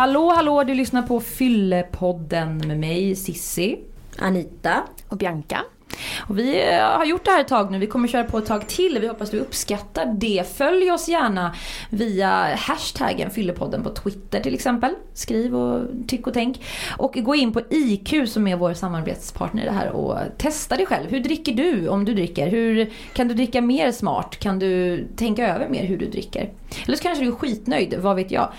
Hallå hallå, du lyssnar på Fyllepodden med mig Sissi. Anita. Och Bianca. Och vi eh, har gjort det här ett tag nu, vi kommer köra på ett tag till. Vi hoppas du uppskattar det. Följ oss gärna via hashtaggen Fyllepodden på Twitter till exempel. Skriv och tyck och tänk. Och gå in på IQ som är vår samarbetspartner i det här och testa dig själv. Hur dricker du om du dricker? Hur Kan du dricka mer smart? Kan du tänka över mer hur du dricker? Eller så kanske du är skitnöjd, vad vet jag.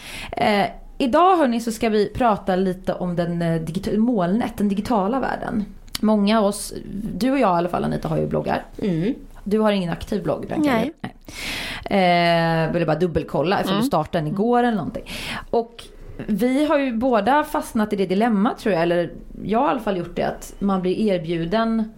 Idag hörni så ska vi prata lite om den eh, digita- molnet, den digitala världen. Många av oss, du och jag i alla fall Anita har ju bloggar. Mm. Du har ingen aktiv blogg? Nej. Nej. Eh, ville bara dubbelkolla eftersom du startade den igår eller någonting. Och vi har ju båda fastnat i det dilemma tror jag, eller jag har i alla fall gjort det, att man blir erbjuden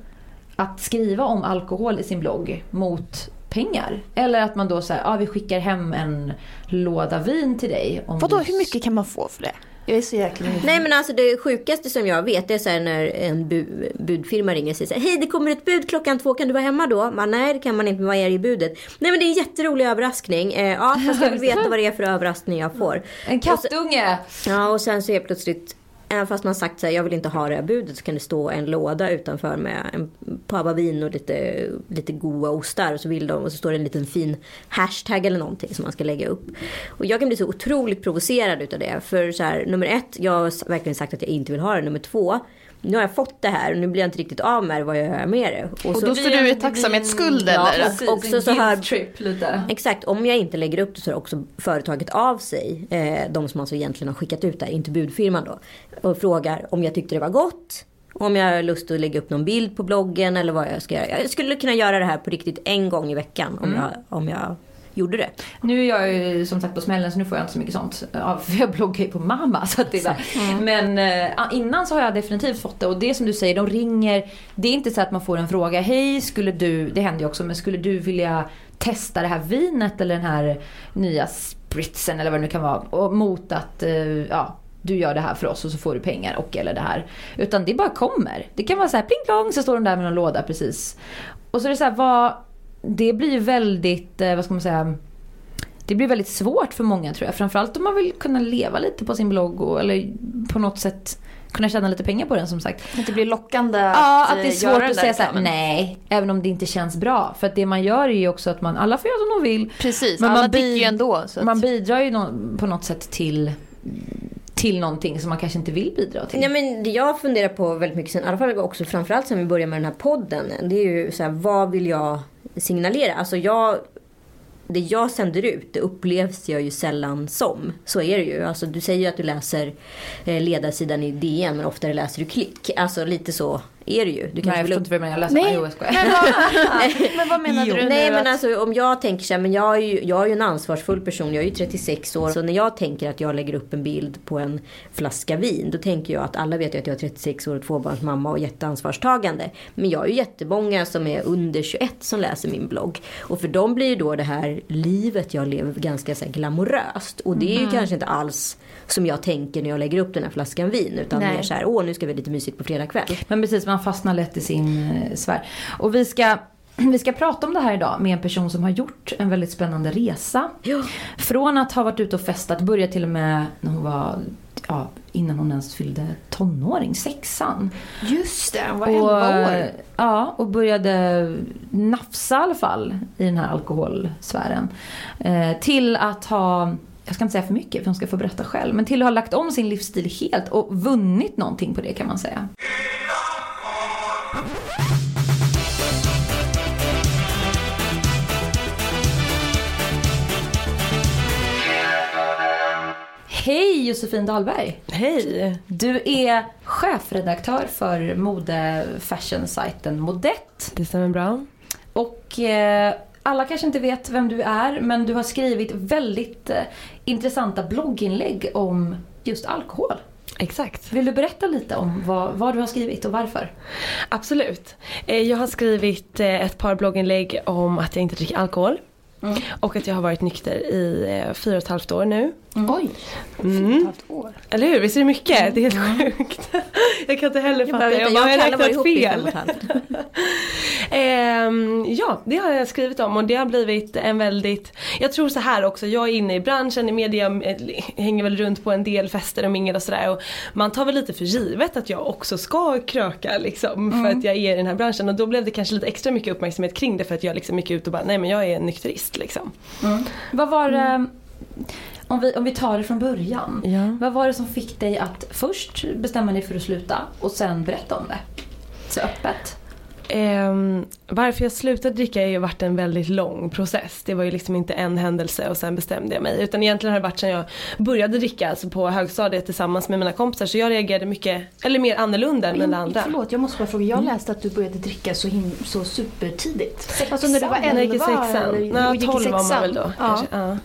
att skriva om alkohol i sin blogg mot pengar. Eller att man då säger, ja ah, vi skickar hem en låda vin till dig. Om Vadå, du hur mycket kan man få för det? Jag är så jäkla nyfiken. Nej men alltså det sjukaste som jag vet är så här när en bu- budfirma ringer och säger så här, Hej det kommer ett bud klockan två, kan du vara hemma då? Man, Nej det kan man inte, vad är det i budet? Nej men det är en jätterolig överraskning. Eh, ja fast jag vill veta vad det är för överraskning jag får. En kattunge! Ja och sen så är plötsligt Även fast man sagt så här, jag vill inte ha det här budet så kan det stå en låda utanför med en pava vin och lite, lite goda ostar och så vill de och så står det en liten fin hashtag eller någonting som man ska lägga upp. Och jag kan bli så otroligt provocerad utav det. För så här, nummer ett, jag har verkligen sagt att jag inte vill ha det. Nummer två, nu har jag fått det här och nu blir jag inte riktigt av med det, vad jag gör med det. Och så- då står du i tacksamhetsskuld Ja, eller? precis. också så här- trip lite. Exakt, om jag inte lägger upp det så har också företaget av sig, eh, de som alltså egentligen har skickat ut det här, inte budfirman då, och frågar om jag tyckte det var gott, om jag har lust att lägga upp någon bild på bloggen eller vad jag ska göra. Jag skulle kunna göra det här på riktigt en gång i veckan om, jag, om jag gjorde det. Nu är jag ju som sagt på smällen så nu får jag inte så mycket sånt. Ja, för jag bloggar ju på mamma. Så att det är bara. Men eh, innan så har jag definitivt fått det. Och det som du säger, de ringer. Det är inte så att man får en fråga. Hej, skulle du, det händer ju också, men skulle du vilja testa det här vinet eller den här nya spritsen eller vad det nu kan vara. Och mot att, eh, ja. Du gör det här för oss och så får du pengar och eller det här. Utan det bara kommer. Det kan vara så här pling plong så står de där med någon låda precis. Och så är det så här, vad, det blir väldigt, eh, vad ska man säga, det blir väldigt svårt för många tror jag. Framförallt om man vill kunna leva lite på sin blogg och, eller på något sätt kunna tjäna lite pengar på den som sagt. Att det blir lockande Ja, att, att det är eh, svårt att säga såhär, nej, även om det inte känns bra. För att det man gör är ju också att man, alla får göra som de vill. Precis, Men alla man bid- ju ändå. Så att... Man bidrar ju på något sätt till, till någonting som man kanske inte vill bidra till. Ja, men det jag funderar på väldigt mycket sen, i alla fall också framförallt sen vi började med den här podden. Det är ju så här, vad vill jag signalera? Alltså jag, det jag sänder ut, det upplevs jag ju sällan som. Så är det ju. Alltså du säger ju att du läser eh, ledarsidan i DN, men oftare läser du klick. Alltså lite så är det ju. Du Nej, kanske jag vill förstår inte vad du menar. Jag läser Nej. Nej. jag skojar. Men vad, men vad menar du Nej men att... alltså om jag tänker så här, men jag är, ju, jag är ju en ansvarsfull person, jag är ju 36 år. Så när jag tänker att jag lägger upp en bild på en flaska vin, då tänker jag att alla vet ju att jag är 36 år och tvåbarnsmamma och jätteansvarstagande. Men jag är ju jättemånga som är under 21 som läser min blogg. Och för dem blir ju då det här livet jag lever ganska så här glamoröst. Och det är ju kanske inte alls som jag tänker när jag lägger upp den här flaskan vin. Utan Nej. mer så här, åh nu ska vi ha lite mysigt på fredag kväll. Men precis, man fastnar lätt i sin eh, sfär. Och vi ska, vi ska prata om det här idag med en person som har gjort en väldigt spännande resa. Ja. Från att ha varit ute och festat, började till och med när hon var, ja, innan hon ens fyllde tonåring, sexan. Just det, hon var Och, 11 år. Ja, och började nafsa i alla fall i den här alkoholsfären. Eh, till att ha, jag ska inte säga för mycket för hon ska få berätta själv, men till att ha lagt om sin livsstil helt och vunnit någonting på det kan man säga. Hej Josefin Dahlberg! Hej! Du är chefredaktör för mode-fashion-sajten Modett. Det stämmer bra. Och eh, alla kanske inte vet vem du är, men du har skrivit väldigt eh, intressanta blogginlägg om just alkohol. Exakt. Vill du berätta lite om vad, vad du har skrivit och varför? Absolut. Eh, Jag har skrivit eh, ett par blogginlägg om att jag inte dricker alkohol. Och att jag har varit nykter i eh, fyra och ett halvt år nu. Oj, Mm. ett år. Eller hur? Visst är det mycket? Det är helt sjukt. Jag kan inte heller fatta. Jag, jag, bara, har jag var räknat fel? Ehm, ja, det har jag skrivit om och det har blivit en väldigt, jag tror så här också, jag är inne i branschen, i media, eh, hänger väl runt på en del fester och mingel och sådär och man tar väl lite för givet att jag också ska kröka liksom för att jag är i den här branschen och då blev det kanske lite extra mycket uppmärksamhet kring det för att jag liksom gick ut och bara, nej men jag är en nykterist liksom. Vad var det, om vi, om vi tar det från början. Ja. Vad var det som fick dig att först bestämma dig för att sluta och sen berätta om det? Så öppet. Ehm, varför jag slutade dricka har ju varit en väldigt lång process. Det var ju liksom inte en händelse och sen bestämde jag mig. Utan egentligen har det varit sedan jag började dricka, alltså på högstadiet tillsammans med mina kompisar. Så jag reagerade mycket, eller mer annorlunda än alla andra. Förlåt, jag måste bara fråga. Jag läste att du började dricka så, him- så supertidigt. Alltså när du var När jag gick i 11 sexan. i 12 var man väl då. Ja. Ja.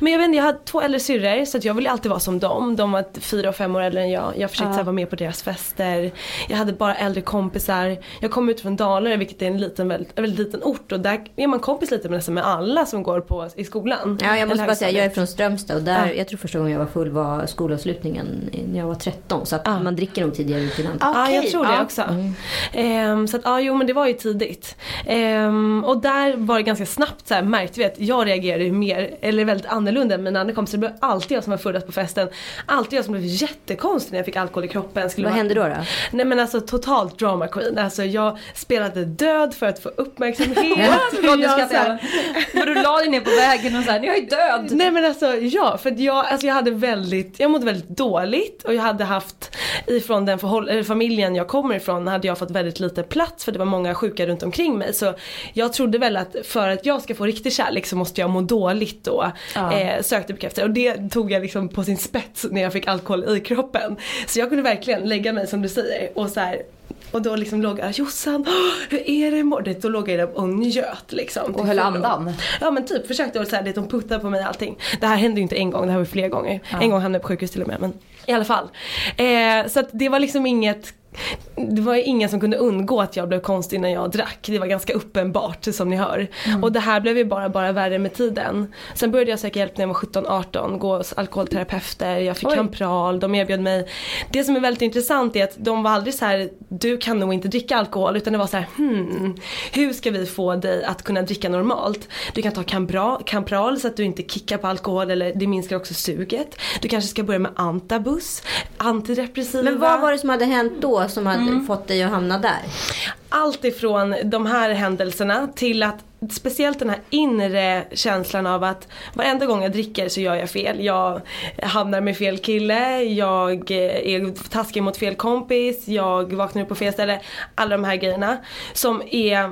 Men jag vet inte, jag hade två äldre syrror så att jag ville alltid vara som dem. De var fyra och fem år äldre än jag. Jag försökte Ja. vara med på deras fester. Jag hade bara äldre kompisar. Jag kom ut från Dalarna vilket är en liten, väldigt, en väldigt liten ort och där är man kompis lite med, nästan med alla som går på, i skolan. Ja, jag måste bara säga, jag är från Strömstad och där, Ja. jag tror första gången jag var full var skolavslutningen när jag var 13. Så att Ja. man dricker nog tidigare ute i landet. Ja, jag tror det ja. också. Ehm, så att, ja, jo men det var ju tidigt. Ehm, och där var det ganska snabbt så här, märkte vi att jag reagerade mer, eller väldigt annorlunda än mina andra kompisar. Det blev alltid jag som var fullast på festen. Alltid jag som blev jättekonstig när jag fick alkohol i kroppen. Skulle Vad hände då? då? Nej men alltså totalt drama queen. Alltså jag spelade död för att få uppmärksamhet. Förlåt, Jag. För du la dig ner på vägen och såhär, jag är död. Nej men alltså ja, för jag, alltså jag hade väldigt, jag mådde väldigt dåligt och jag hade haft ifrån den förhåll, eller familjen jag kommer ifrån hade jag fått väldigt lite plats för det var många sjuka runt omkring mig. Så jag trodde väl att för att jag ska få riktig kärlek så måste jag må dåligt då. Ja. Eh, sökte bekräftelse och det tog jag liksom på sin spets när jag fick alkohol i kroppen. Så jag kunde verkligen lägga mig som du säger och så här och då liksom låg jag, Jossan, hur är det imorgon? Då låg jag där och njöt liksom. Och höll andan. Ja men typ försökte och så här, det, de puttade på mig och allting. Det här hände ju inte en gång, det här var flera gånger. En gång hamnade jag på sjukhus till och med men i alla fall. Eh, så att det var liksom inget det var ingen som kunde undgå att jag blev konstig när jag drack. Det var ganska uppenbart som ni hör. Och det här blev ju bara, bara värre med tiden. Sen började jag söka hjälp när jag var 17-18, gå hos alkoholterapeuter, jag fick Oj. Kampral, de erbjöd mig. Det som är väldigt intressant är att de var aldrig så här: du kan nog inte dricka alkohol utan det var så här, hmm, hur ska vi få dig att kunna dricka normalt? Du kan ta Kampral, Kampral så att du inte kickar på alkohol eller det minskar också suget. Du kanske ska börja med Antabus, antidepressiva. Men vad var det som hade hänt då som hade Mm. fått dig att hamna där? allt ifrån de här händelserna till att speciellt den här inre känslan av att varenda gång jag dricker så gör jag fel. Jag hamnar med fel kille, jag eh, är taskig mot fel kompis, jag vaknar upp på fel ställe. Alla de här grejerna som är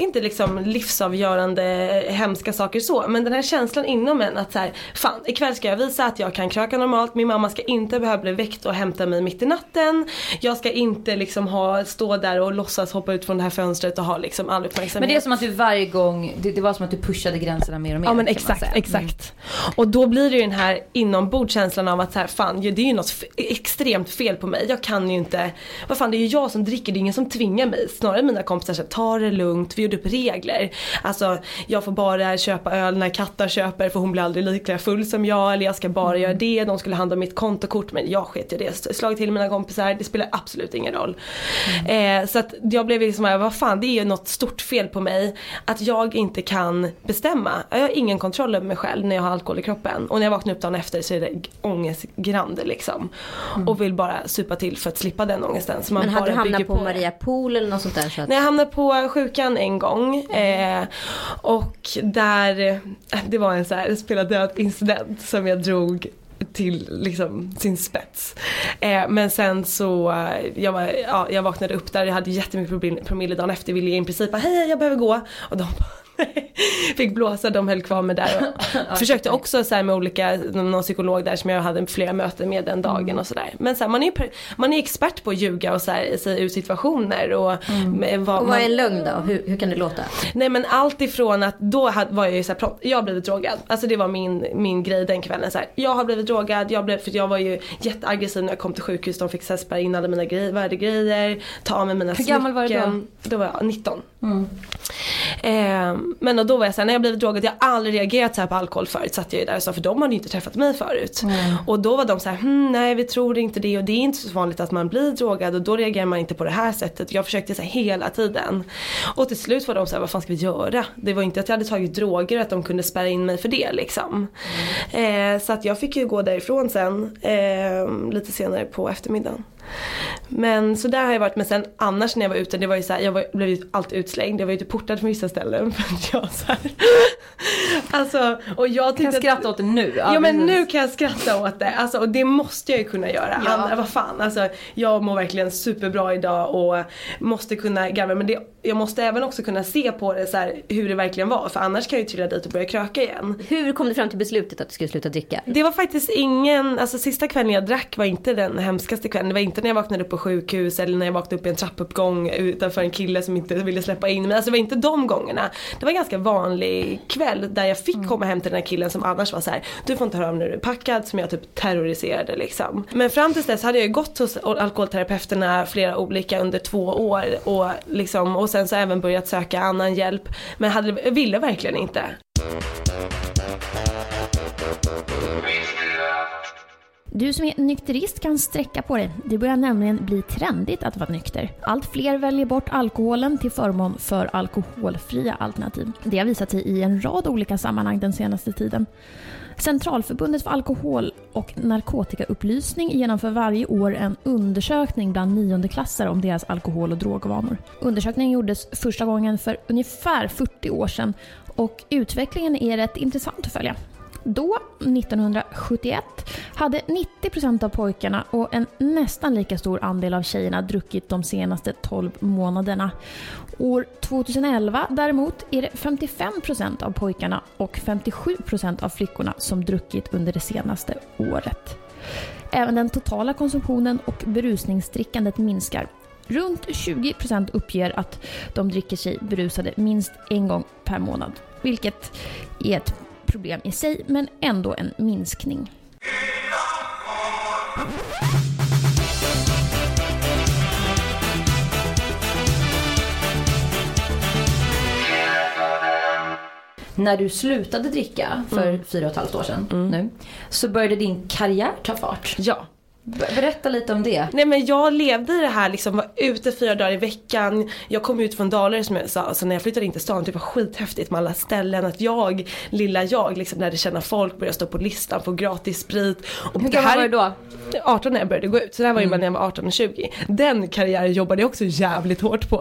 inte liksom livsavgörande hemska saker så men den här känslan inom en att så här, fan ikväll ska jag visa att jag kan kröka normalt, min mamma ska inte behöva bli väckt och hämta mig mitt i natten. Jag ska inte liksom ha, stå där och låtsas hoppa ut från det här fönstret och ha liksom all uppmärksamhet. Men det är som att du varje gång, det, det var som att du pushade gränserna mer och mer. Ja men exakt, säga. exakt. Och då blir det ju den här inombordskänslan av att så här, fan det är ju något extremt fel på mig. Jag kan ju inte, vad fan det är ju jag som dricker, det är ingen som tvingar mig. Snarare mina kompisar säger ta det lugnt, vi gjorde upp regler. Alltså jag får bara köpa öl när Katta köper för hon blir aldrig lika full som jag. Eller jag ska bara göra det, de skulle handla om mitt kontokort men jag sket i det. Slagit till mina kompisar, det spelar absolut ingen roll. Eh, så att jag blev liksom, vad fan det är ju något stort fel på mig. Att jag inte kan bestämma. Jag har ingen kontroll över mig själv när jag har alkohol i kroppen. Och när jag vaknar upp dagen efter så är det ångestgrande liksom. Och vill bara supa till för att slippa den ångesten. Så man Men hade du hamnat på, det. Maria Pool eller något sånt där? Så att... Nej, jag hamnade på sjukan en gång. Eh, och där, det var en så här spela död incident som jag drog till liksom sin spets. Eh, men sen så, eh, jag, var, ja, jag vaknade upp där, jag hade jättemycket promille- promille dagen efter, ville i princip bara, hej jag behöver gå. Och de fick blåsa, de höll kvar mig där. Och försökte också så med olika, någon psykolog där som jag hade flera möten med den dagen och sådär. Men så här, man, är, man är expert på att ljuga och så här, sig ur situationer. Och, med vad Och vad är en lögn då? Hur, hur kan det låta? Nej men allt ifrån att då var jag ju såhär, jag har blivit drogad. Alltså det var min, min grej den kvällen. Så här, jag har blivit drogad, jag blev, för jag var ju jätteaggressiv när jag kom till sjukhus. De fick spärra in alla mina grej, värdegrejer, ta av mig mina Hur gammal var du då? smycken. Då var jag 19. Eh, men och då var jag såhär, när jag blivit drogad, jag har aldrig reagerat så här på alkohol förut. Satt jag ju där och sa, för de hade ju inte träffat mig förut. Och då var de så här, hm, nej vi tror inte det och det är inte så vanligt att man blir drogad och då reagerar man inte på det här sättet. Jag försökte så här hela tiden. Och till slut var de så här, vad fan ska vi göra? Det var inte att jag hade tagit droger och att de kunde spärra in mig för det liksom. Eh, så att jag fick ju gå därifrån sen, eh, lite senare på eftermiddagen. Men så där har jag varit, men sen annars när jag var ute, det var ju så här, jag var, blev ju alltid utslängd. Jag var ju typ portad från vissa ställen för att jag så här, Alltså, och jag kan skratta åt det nu. Ja, men precis. nu kan jag skratta åt det. Alltså, och det måste jag ju kunna göra. Ja. Andra, vad fan, alltså, jag mår verkligen superbra idag och måste kunna garva. Men det, jag måste även också kunna se på det så här, hur det verkligen var. För annars kan jag ju trilla dit och börja kröka igen. Hur kom du fram till beslutet att du skulle sluta dricka? Det var faktiskt ingen, alltså sista kvällen jag drack var inte den hemskaste kvällen. Det var inte när jag vaknade upp på sjukhus eller när jag vaknade upp i en trappuppgång utanför en kille som inte ville släppa in mig. Alltså det var inte de gångerna. Det var en ganska vanlig kväll där jag fick komma hem till den här killen som annars var så här: du får inte höra om när du är packad som jag typ terroriserade liksom. Men fram tills dess hade jag ju gått hos alkoholterapeuterna flera olika under två år och liksom och och sen så även börjat söka annan hjälp. Men hade, ville verkligen inte. Du som är nykterist kan sträcka på dig. Det börjar nämligen bli trendigt att vara nykter. Allt fler väljer bort alkoholen till förmån för alkoholfria alternativ. Det har visat sig i en rad olika sammanhang den senaste tiden. Centralförbundet för alkohol och narkotikaupplysning genomför varje år en undersökning bland niondeklassare om deras alkohol och drogvanor. Undersökningen gjordes första gången för ungefär 40 år sedan och utvecklingen är rätt intressant att följa. Då, 1971, hade 90% av pojkarna och en nästan lika stor andel av tjejerna druckit de senaste 12 månaderna. År 2011 däremot är det 55% av pojkarna och 57% av flickorna som druckit under det senaste året. Även den totala konsumtionen och berusningsdrickandet minskar. Runt 20% uppger att de dricker sig berusade minst en gång per månad. Vilket är ett problem i sig, men ändå en minskning. När du slutade dricka för fyra och ett halvt år sedan nu, så började din karriär ta fart. Ja. Be- Berätta lite om det. Nej men jag levde i det här liksom, var ute fyra dagar i veckan. Jag kom ut från Dalarna som jag sa, så när jag flyttade in till stan, det var skithäftigt med alla ställen. Att jag, lilla jag, liksom lärde känna folk, började stå på listan, få gratis sprit. Och Hur gammal här- var du då? 18 när jag började gå ut, så det här var ju när jag var 18 och 20. Den karriären jobbade jag också jävligt hårt på.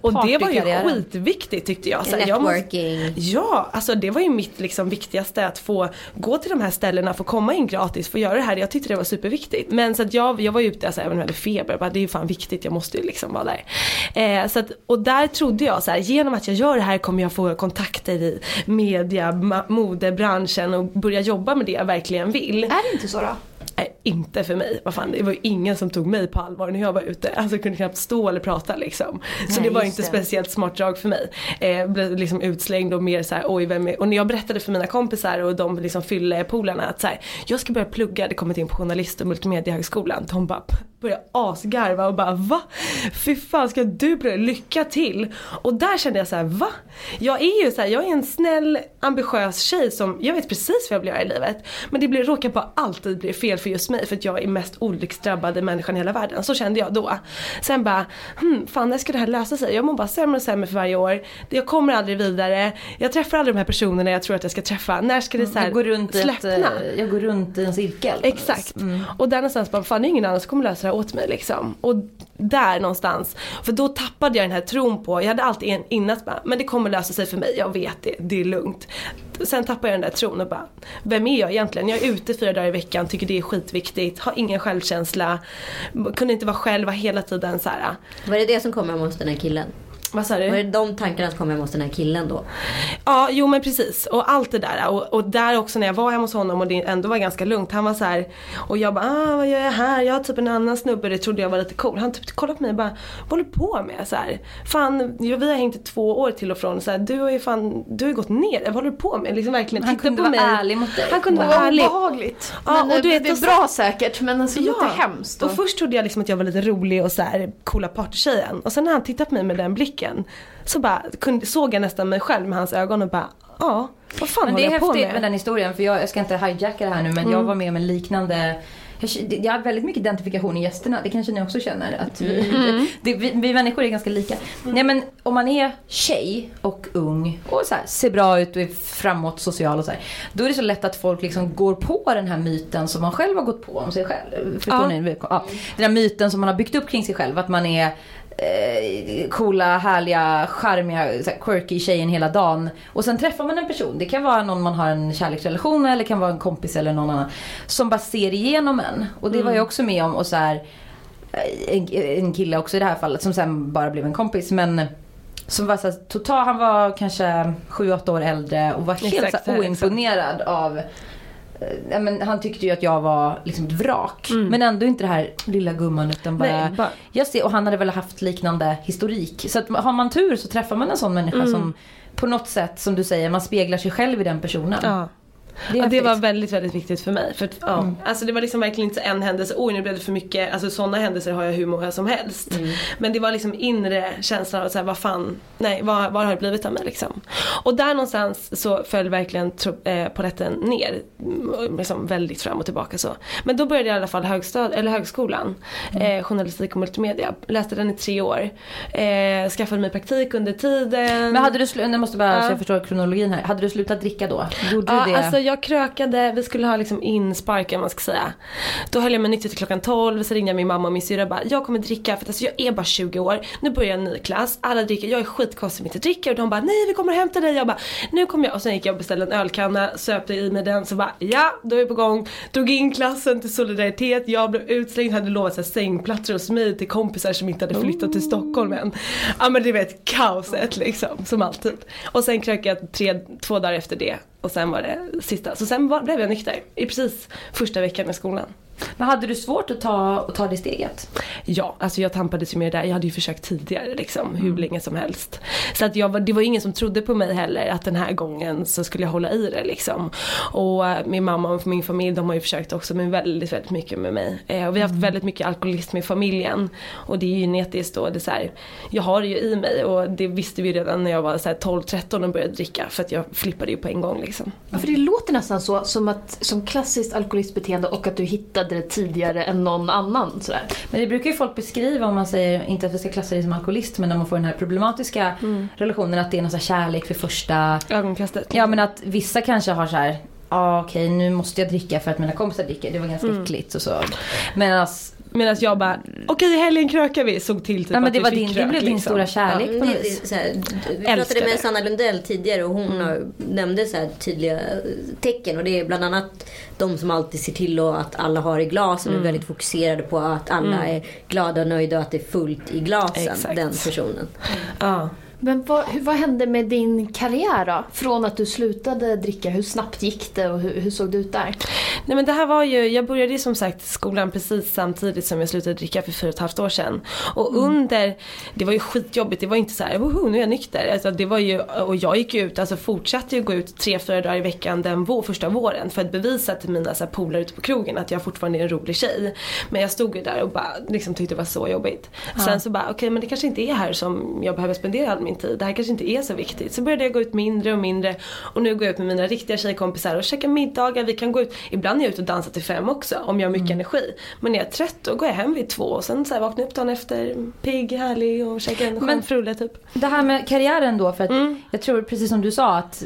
Och det var ju skitviktigt tyckte jag. Så här, jag måste- Networking. Ja, alltså det var ju mitt liksom viktigaste att få gå till de här ställena, få komma in gratis, få göra det här. Jag tyckte det var superviktigt. Men så att jag, jag var ju ute alltså, även om jag hade feber, bara, det är ju fan viktigt, jag måste ju liksom vara där. Eh, så att, och där trodde jag så här, genom att jag gör det här kommer jag få kontakter i media, modebranschen och börja jobba med det jag verkligen vill. Är det inte så då? Nej, inte för mig. Vad fan, det var ju ingen som tog mig på allvar när jag var ute. Alltså jag kunde knappt stå eller prata liksom. Så Nej, det var inte det. speciellt smart drag för mig. Eh, blev liksom utslängd och mer så här, oj vem är... Och när jag berättade för mina kompisar och de liksom fyllde polarna att så här, jag ska börja plugga, det kommit in på journalist och multimediehögskolan. De bara började asgarva och bara va? Fy fan ska du börja? Lycka till! Och där kände jag så här, va? Jag är ju så här, jag är en snäll ambitiös tjej som, jag vet precis vad jag vill göra i livet. Men det blir, råkar bara alltid bli fel för just mig för att jag är mest olycksdrabbade människan i hela världen. Så kände jag då. Sen bara, hmm, fan när ska det här lösa sig? Jag mår bara sämre och sämre för varje år. Jag kommer aldrig vidare. Jag träffar aldrig de här personerna jag tror att jag ska träffa. När ska det så här Jag går runt i, ett, släppna? eh, jag går runt i en cirkel. Exakt. Och där någonstans bara, fan det är ingen annan som kommer lösa det här åt mig liksom. Och där någonstans, för då tappade jag den här tron på, jag hade alltid innan bara, men det kommer lösa sig för mig, jag vet det, det är lugnt. Sen tappade jag den där tron och bara, vem är jag egentligen? Jag är ute fyra dagar i veckan, tycker det är skitviktigt, har ingen självkänsla, kunde inte vara själv, var hela tiden så här. Var det det som kom hem hos den här killen? vad sa du? Var det de tankarna som kom hem hos den här killen då? Ja, jo men precis. Och allt det där. Och, och där också när jag var hemma hos honom och det ändå var ganska lugnt. Han var så här, och jag bara, ah, vad gör jag här? Jag har typ en annan snubbe, det trodde jag var lite cool. Han typ kollade på mig och bara, vad håller du på med? Så här, fan, jo, vi har hängt i två år till och från. Så här, du har ju fan, du har ju gått ner. Vad håller du på med? Liksom verkligen Han titta kunde på vara mig. ärlig mot dig. Han kunde Det vara var ärlig. Obehagligt. Ja, men och du vet, det är bra säkert men alltså lite hemskt. och först trodde jag liksom att jag var lite rolig och så här coola partytjejen. Och sen när han tittade på mig med den blicken. Så bara kunde, såg jag nästan mig själv med hans ögon och bara, ja, vad fan Men det håller är jag på häftigt med? med den historien för jag, jag ska inte hijacka det här nu men jag var med om en liknande jag, jag har väldigt mycket identifikation i gästerna, det kanske ni också känner. Att vi, det, vi, vi människor är ganska lika. Nej men om man är tjej och ung och så här, ser bra ut och är framåt social och så här, Då är det så lätt att folk liksom går på den här myten som man själv har gått på om sig själv. Förstår Ja. ni? Ja, den här myten som man har byggt upp kring sig själv. Att man är eh, coola, härliga, charmiga, quirky tjejen hela dagen. Och sen träffar man en person, det kan vara någon man har en kärleksrelation med eller kan vara en kompis eller någon annan. Som bara ser igenom en. Och det var jag också med om och så här, eh, en, en kille också i det här fallet som sen bara blev en kompis. Men som var så total, han var kanske 7-8 år äldre och var helt Exakt, så här, exakt. oimponerad av ja, men han tyckte ju att jag var liksom ett vrak. Men ändå inte det här lilla gumman utan bara, Nej, bara- jag ser, och han hade väl haft liknande historik. Så att har man tur så träffar man en sån människa som på något sätt som du säger, man speglar sig själv i den personen. Ja. Det Ja, det var väldigt, väldigt viktigt för mig. För ja, alltså det var liksom verkligen inte så en händelse, oj nu blev det för mycket, alltså sådana händelser har jag hur många som helst. Men det var liksom inre känslan av att säga, vad fan, nej vad, vad har det blivit av mig liksom. Och där någonstans så föll verkligen tro, eh, polletten ner, mm, liksom väldigt fram och tillbaka så. Men då började jag i alla fall högstad, eller högskolan, eh, journalistik och multimedia. Läste den i tre år. Eh, skaffade mig praktik under tiden. Men hade du slutat, jag måste bara Ja. så jag förstår kronologin här. Hade du slutat dricka då? Gjorde Ja, du det? alltså Alltså, jag krökade, vi skulle ha liksom inspark man ska säga. Då höll jag mig nykter till klockan 12, så ringde jag min mamma och min syrra och bara jag kommer dricka för att alltså, jag är bara 20 år, nu börjar jag en ny klass, alla dricker, jag är skitkonstig som inte dricker och de bara nej vi kommer hämta dig. Jag bara nu kommer jag och sen gick jag och beställde en ölkanna, söpte i mig den så bara ja då är vi på gång. Drog in klassen till solidaritet, jag blev utslängd, hade lovat så sängplatser hos mig till kompisar som inte hade flyttat till Stockholm än. Ja men du vet kaoset liksom, som alltid. Och sen krökade jag tre, två dagar efter det och sen var det sista. Så sen var, blev jag nykter i precis första veckan i skolan. Men hade du svårt att ta, att ta det steget? Ja, alltså jag tampades ju med det där. Jag hade ju försökt tidigare liksom, hur länge som helst. Så att jag det var ingen som trodde på mig heller att den här gången så skulle jag hålla i det liksom. Och eh, min mamma och min familj de har ju försökt också men väldigt, väldigt mycket med mig. Eh, och vi har haft väldigt mycket alkoholism i familjen. Och det är ju genetiskt och det är så här, jag har det ju i mig och det visste vi redan när jag var så här 12-13 och började dricka för att jag flippade ju på en gång liksom. Ja, för det låter nästan så som, att, som klassiskt alkoholistbeteende och att du hittade det tidigare än någon annan. Sådär. Men det brukar ju folk beskriva om man säger, inte att vi ska klassa dig som alkoholist, men när man får den här problematiska relationen att det är någon kärlek för första... Ögonkastet. Ja men att vissa kanske har så här. Ja okej nu måste jag dricka för att mina kompisar dricker. Det var ganska Mm. äckligt och så. Medan Medan jag bara, okej i helgen krökar vi, såg till typ ja, men att det vi var fick din, det krök, blev din liksom. stora kärlek Mm, på det, något det, vis. så här, vi pratade med det. Sanna Lundell tidigare och hon har, nämnde så här tydliga eh, tecken. Och det är bland annat de som alltid ser till att alla har i glasen och är väldigt fokuserade på att alla är glada och nöjda och att det är fullt i glasen. Exakt. Den personen. Ja. Men vad, vad hände med din karriär då? Från att du slutade dricka, hur snabbt gick det och hur, hur såg det ut där? Nej men det här var ju, jag började som sagt skolan precis samtidigt som jag slutade dricka för fyra och ett halvt år sedan. Och under, det var ju skitjobbigt, det var inte så här, woho nu är jag nykter. Alltså det var ju, och jag gick ut, alltså fortsatte ju gå ut tre, fyra dagar i veckan den vår, första våren för att bevisa till mina så här, polare ute på krogen att jag fortfarande är en rolig tjej. Men jag stod ju där och bara liksom tyckte det var så jobbigt. Sen så bara, okej men det kanske inte är här som jag behöver spendera all min tid. Det här kanske inte är så viktigt. Så började jag gå ut mindre och mindre och nu går jag ut med mina riktiga tjejkompisar och käkar middagar. Vi kan gå ut, ibland är jag ute och dansar till fem också om jag har mycket energi. Men när jag är trött då går jag hem vid två och sen så här vaknar jag upp dagen efter pigg, härlig och käkar en skön frulle typ. Det här med karriären då, för att Mm. jag tror precis som du sa att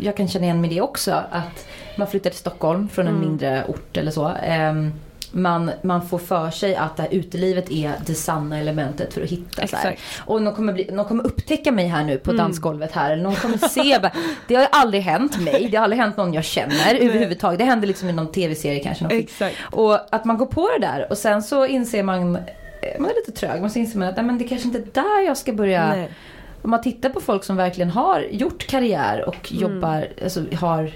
jag kan känna igen mig i det också. Att man flyttar till Stockholm från en Mm. mindre ort eller så. Ehm, man, man får för sig att det här utelivet är det sanna elementet för att hitta så här. Och någon kommer, bli, någon kommer upptäcka mig här nu på Mm. dansgolvet här. Eller någon kommer se, det har aldrig hänt mig. Det har aldrig hänt någon jag känner överhuvudtaget. Det händer liksom i någon tv-serie kanske. Någon. Exakt. Och att man går på det där och sen så inser man, eh, man är lite trög, så inser man att nej, men det kanske inte är där jag ska börja. Nej. Om man tittar på folk som verkligen har gjort karriär och Mm. jobbar, alltså har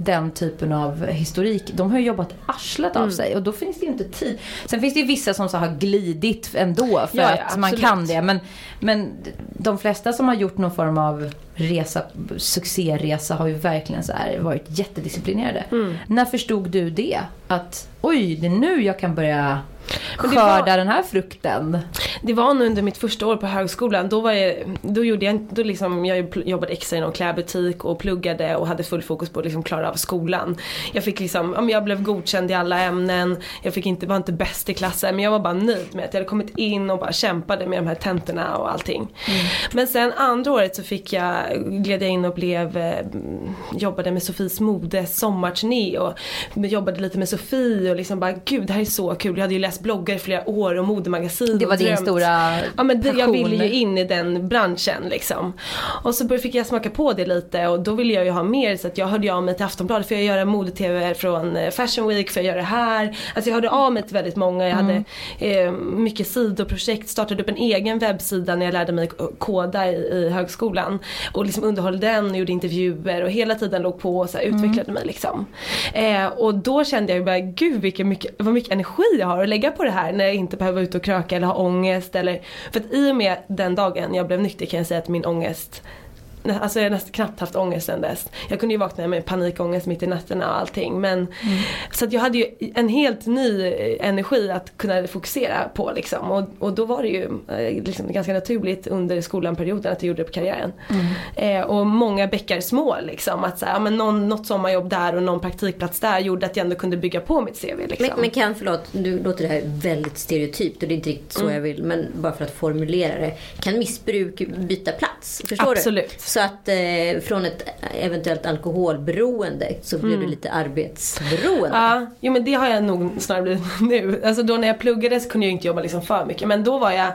den typen av historik. De har ju jobbat arslet Mm. av sig och då finns det ju inte tid. Sen finns det ju vissa som så har glidit ändå för Ja, ja, att man kan det. Men, men de flesta som har gjort någon form av resa, succéresa har ju verkligen så här varit jättedisciplinerade. Mm. När förstod du det? Att oj, det är nu jag kan börja skörda var- den här frukten? Det var nog under mitt första år på högskolan. Då, var jag, då gjorde jag, då liksom, jag jobbade extra i någon klädbutik och pluggade och hade full fokus på att liksom klara av skolan. Jag fick liksom, jag blev godkänd i alla ämnen. Jag fick inte, var inte bäst i klassen men jag var bara nöjd med att jag hade kommit in och bara kämpade med de här tentorna och allting. Men sen andra året så fick jag, gled jag in och blev, eh, jobbade med Sofies modes sommarturné och jobbade lite med Sofie och liksom bara gud det här är så kul. Jag hade ju läst bloggar i flera år och modemagasin Det var och din drömt. stora Ja men det, jag ville ju in i den branschen liksom. Och så fick jag smaka på det lite och då ville jag ju ha mer så att jag hörde av mig till Aftonbladet för jag göra mode-tv från eh, Fashion Week, för jag göra det här. Alltså jag hörde av mig till väldigt många, jag hade eh, mycket sidoprojekt, startade upp en egen webbsida när jag lärde mig koda i, i högskolan. Och liksom underhöll den och gjorde intervjuer och hela tiden låg på och så här, utvecklade mig liksom. Eh, och då kände jag ju bara, gud vilken mycket, vad mycket energi jag har att lägga på det här när jag inte behöver vara ute och kröka eller ha ångest eller För att i och med den dagen jag blev nykter kan jag säga att min ångest Alltså jag har nästan knappt haft ångest sen dess. Jag kunde ju vakna med panikångest mitt i nätterna och allting. Men, Så att jag hade ju en helt ny eh, energi att kunna fokusera på liksom. Och, och då var det ju eh, liksom ganska naturligt under skolanperioden att jag gjorde det på karriären. Eh, och många bäckar små liksom. Att så här, ja, men någon, något sommarjobb där och någon praktikplats där gjorde att jag ändå kunde bygga på mitt CV. Liksom. Men, men kan, förlåt, nu låter det här väldigt stereotypt och det är inte riktigt så Mm. jag vill. Men bara för att formulera det. Kan missbruk byta plats? Förstår Absolut. du? Så att eh, från ett eventuellt alkoholberoende så blev Mm. du lite arbetsberoende. Ja, jo men det har jag nog snarare blivit nu. Alltså då när jag pluggade så kunde jag inte jobba liksom för mycket. Men då var jag,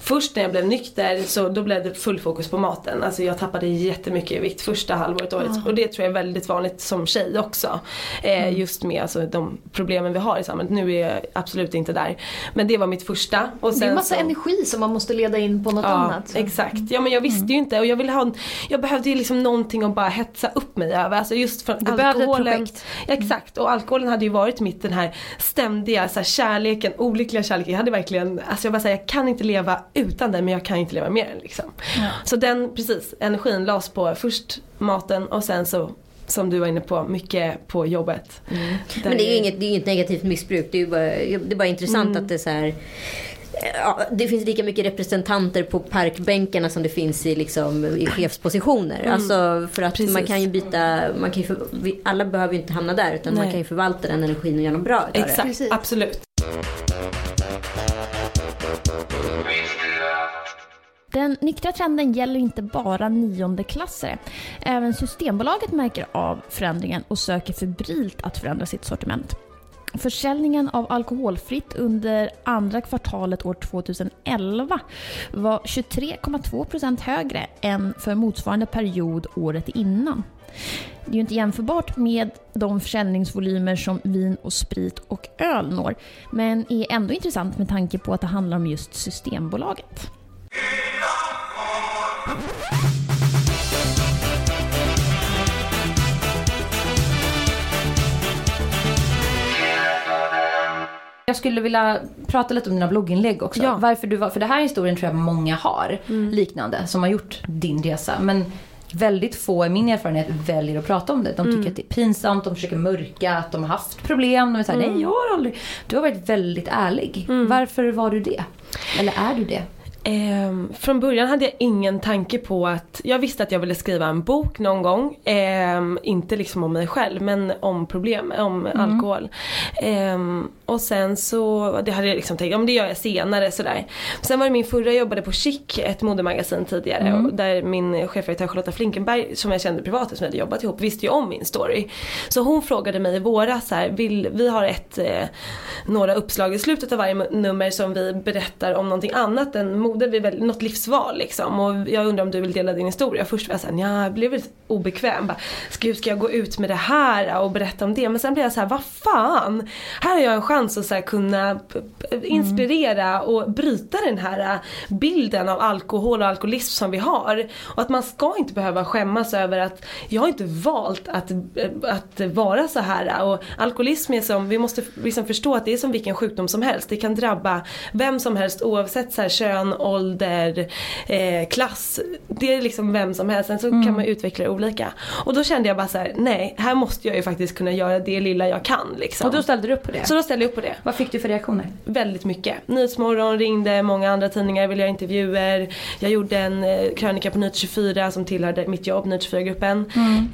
först när jag blev nykter så då blev det full fokus på maten. Alltså jag tappade jättemycket i vikt första halvåret året. Och det tror jag är väldigt vanligt som tjej också. Eh, Just med alltså, de problemen vi har i samhället. Nu är jag absolut inte där. Men det var mitt första. Och Det är sen en massa så... energi som man måste leda in på något Ja, annat. så. exakt. Ja men jag visste ju inte och jag ville ha, en- jag behövde ju liksom någonting att bara hetsa upp mig över. Alltså just för Du alkoholen. projekt. Exakt och alkoholen hade ju varit mitt den här ständiga så här, kärleken, olyckliga kärleken. Jag hade verkligen, alltså jag bara säger jag kan inte leva utan den men jag kan inte leva med den liksom. Så den, precis, energin lades på först maten och sen så som du var inne på, mycket på jobbet. Där- Men det är ju inget, det är inget negativt missbruk. Det är ju bara, det är bara intressant Mm. att det är så här. Ja, det finns lika mycket representanter på parkbänkarna som det finns i, liksom, i chefspositioner. Alltså för att man Mm. Kan ju byta, man kan ju för, vi, alla behöver ju inte hamna där utan man Nej. kan ju förvalta den energin och göra något bra utav det. Exakt, Precis. absolut. Den nyktra trenden gäller inte bara niondeklassare. Även Systembolaget märker av förändringen och söker febrilt att förändra sitt sortiment. Försäljningen av alkoholfritt under andra kvartalet år 2011 var 23,2% högre än för motsvarande period året innan. Det är ju inte jämförbart med de försäljningsvolymer som vin och sprit och öl når, men är ändå intressant med tanke på att det handlar om just Systembolaget. Jag skulle vilja prata lite om dina blogginlägg också. Ja. Varför du var, för det här är historien tror jag många har, liknande, som har gjort din resa. Men väldigt få i min erfarenhet väljer att prata om det. De tycker att det är pinsamt, de försöker mörka att de har haft problem. De är såhär, nej jag har aldrig. Du har varit väldigt ärlig. Varför var du det? Eller är du det? Ehm, från början hade jag ingen tanke på att, jag visste att jag ville skriva en bok någon gång. Ehm, inte liksom om mig själv men om problem, om alkohol. Ehm, och sen så, det hade jag liksom tänkt, ja men det gör jag senare sådär. Sen var det min förra, jag jobbade på Chic, ett modemagasin tidigare. Och där min chefredaktör Charlotta Flinkenberg, som jag kände privat som vi hade jobbat ihop, visste ju om min story. Så hon frågade mig i våras så här, vill, vi har ett, eh, några uppslag i slutet av varje nummer som vi berättar om någonting annat än perioder vid väl, något livsval liksom. Och jag undrar om du vill dela din historia. Först var jag såhär, ja, jag blev lite obekväm. Bara, ska, ska jag gå ut med det här och berätta om det? Men sen blev jag så här, vad fan! Här har jag en chans att så här, kunna inspirera och bryta den här äh, bilden av alkohol och alkoholism som vi har. Och att man ska inte behöva skämmas över att jag har inte valt att, äh, att vara så här. Äh. Och alkoholism är som, vi måste liksom förstå att det är som vilken sjukdom som helst. Det kan drabba vem som helst oavsett så här, kön, ålder, eh, klass. Det är liksom vem som helst. Sen så Mm. kan man utveckla det olika. Och då kände jag bara så här: nej här måste jag ju faktiskt kunna göra det lilla jag kan liksom. Och då ställde du upp på det? så då ställde jag upp på det. Vad fick du för reaktioner? Väldigt mycket. Nyhetsmorgon ringde, många andra tidningar ville göra intervjuer. Jag gjorde en eh, krönika på Nyhet 24 som tillhörde mitt jobb, Nyhet 24-gruppen.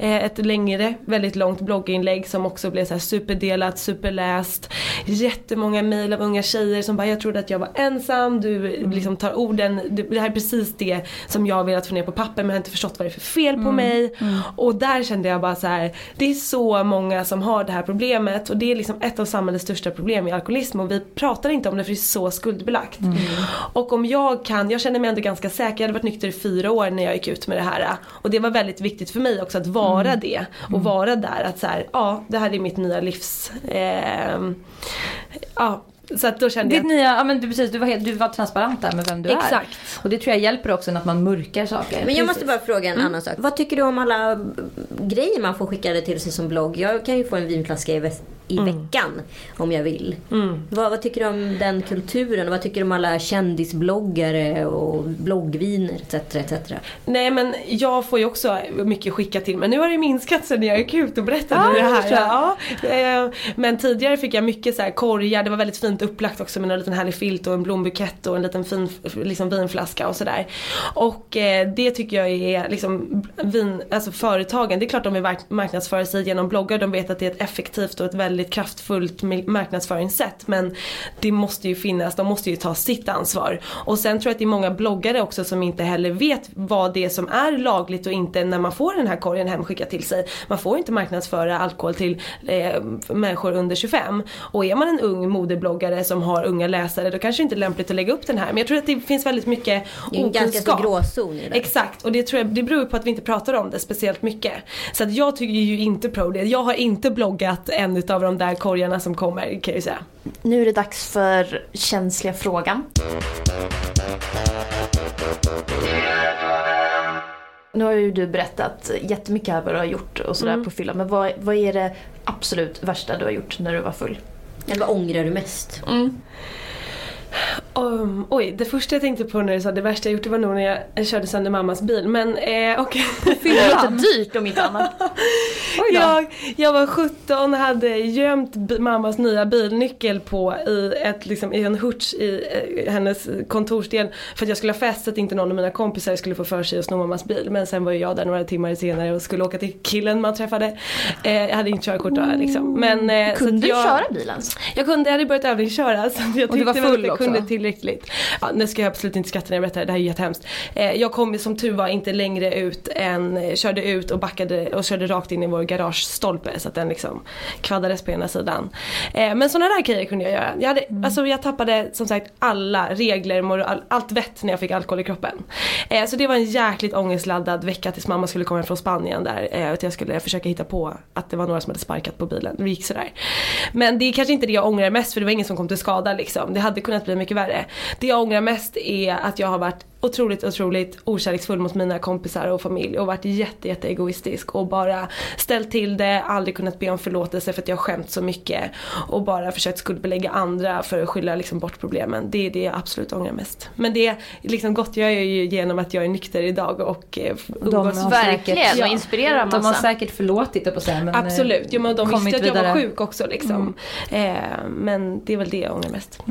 Eh, ett längre, väldigt långt blogginlägg som också blev så här superdelat, superläst. Jättemånga mejl av unga tjejer som bara “jag trodde att jag var ensam, du liksom tar orden, det här är precis det som jag velat få ner på papper men jag har inte förstått vad det är för fel på mig”. Och där kände jag bara så här: det är så många som har det här problemet och det är liksom ett av samhällets största problem i alkoholism och vi pratar inte om det för det är så skuldbelagt. Och om jag kan, jag känner mig ändå ganska säker, jag hade varit nykter i fyra år när jag gick ut med det här. Och det var väldigt viktigt för mig också att vara det. Och vara där att så här, ja det här är mitt nya livs... ehm, ja, så att då kände Ditt jag... nya, ja men du, precis, du var, helt, du var transparent där med vem du är. Exakt. Och det tror jag hjälper också att man mörkar saker. Men jag måste bara fråga en Mm. annan sak. Vad tycker du om alla b- grejer man får skickade till sig som blogg? Jag kan ju få en vinflaska i, i Mm. veckan om jag vill. Vad, vad tycker du om den kulturen? Och vad tycker du om alla kändisbloggare och bloggviner etc. etc. Nej men jag får ju också mycket skicka till mig. Nu har det minskat sen jag gick ut och berättade Ja, det här. jag. Ja, eh, men tidigare fick jag mycket så här korgar, det var väldigt fint upplagt också med en liten härlig filt och en blombukett och en liten fin liksom, vinflaska och sådär. Och eh, det tycker jag är liksom vin, alltså företagen, det är klart de vill mark- marknadsföra sig genom bloggar, de vet att det är ett effektivt och ett väldigt kraftfullt mi- marknadsföringssätt. Men det måste ju finnas, de måste ju ta sitt ansvar. Och sen tror jag att det är många bloggare också som inte heller vet vad det är som är lagligt och inte när man får den här korgen hemskickad till sig. Man får inte marknadsföra alkohol till eh, människor under 25. Och är man en ung modebloggare som har unga läsare då kanske det inte är lämpligt att lägga upp den här. Men jag tror att det finns väldigt mycket Det är en ganska stor okunskap. gråzon i det. Exakt och det, tror jag, det beror på att vi inte pratar om det speciellt mycket. Så att jag tycker ju inte pro det. Jag har inte bloggat en utav de där korgarna som kommer kan jag säga. Nu är det dags för känsliga frågan. Nu har ju du berättat jättemycket här vad du har gjort och sådär på fylla. Men vad, vad är det absolut värsta du har gjort när du var full? Eller vad ångrar du mest? Um, oj, det första jag tänkte på när du sa det värsta jag gjort det var nog när jag, körde sönder mammas bil. Men eh, okej. Det låter dyrt om inte annat. Jag, jag var 17 hade gömt mammas nya bilnyckel på i, ett, liksom, i en hurts i eh, hennes kontorsdel för att jag skulle ha fest så att inte någon av mina kompisar skulle få för sig att sno mammas bil. Men sen var ju jag där några timmar senare och skulle åka till killen man träffade. Eh, jag hade inte körkort då liksom. Men, eh, så Kunde att du jag, köra bilen? Jag kunde, jag hade börjat övningsköra så jag Och du var full också? Kunde tillräckligt. Ja, nu ska jag absolut inte skratta när jag berättar det, här är jättehemskt. Eh, jag kom som tur var inte längre ut än, körde ut och backade och körde rakt in i vår garagestolpe så att den liksom kvaddades på ena sidan. Eh, men sådana där grejer kunde jag göra. Jag, hade, alltså, jag tappade som sagt alla regler, moral, allt vett när jag fick alkohol i kroppen. Eh, så det var en jäkligt ångestladdad vecka tills mamma skulle komma från Spanien där. Eh, att jag skulle försöka hitta på att det var några som hade sparkat på bilen. Det gick sådär. Men det är kanske inte det jag ångrar mest för det var ingen som kom till skada liksom. Det hade kunnat bli mycket värre. Det jag ångrar mest är att jag har varit otroligt, otroligt okärleksfull mot mina kompisar och familj och varit jätte, jätte egoistisk och bara ställt till det, aldrig kunnat be om förlåtelse för att jag skämt så mycket och bara försökt skuldbelägga andra för att skylla liksom bort problemen. Det är det jag absolut ångrar mest. Men det liksom gottgör jag ju genom att jag är nykter idag och eh, umgås Verkligen, och inspirerar De har massa. säkert förlåtit det på sig men Absolut, jo, men de kommit visste att jag var vidare. sjuk också liksom. Eh, men det är väl det jag ångrar mest.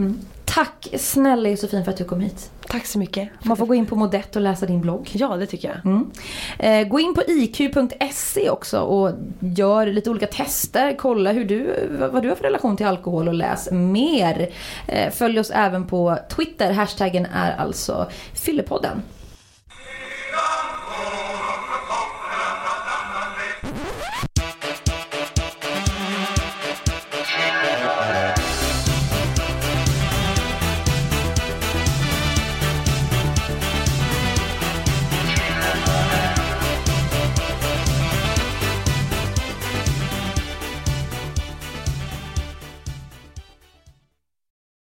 Tack snälla Josefin för att du kom hit. Tack så mycket. Man får gå in på modet och läsa din blogg. Ja, det tycker jag. Mm. Eh, gå in på iq.se också och gör lite olika tester. Kolla hur du, vad du har för relation till alkohol och läs mer. Eh, följ oss även på Twitter. Hashtaggen är alltså Fyllepodden.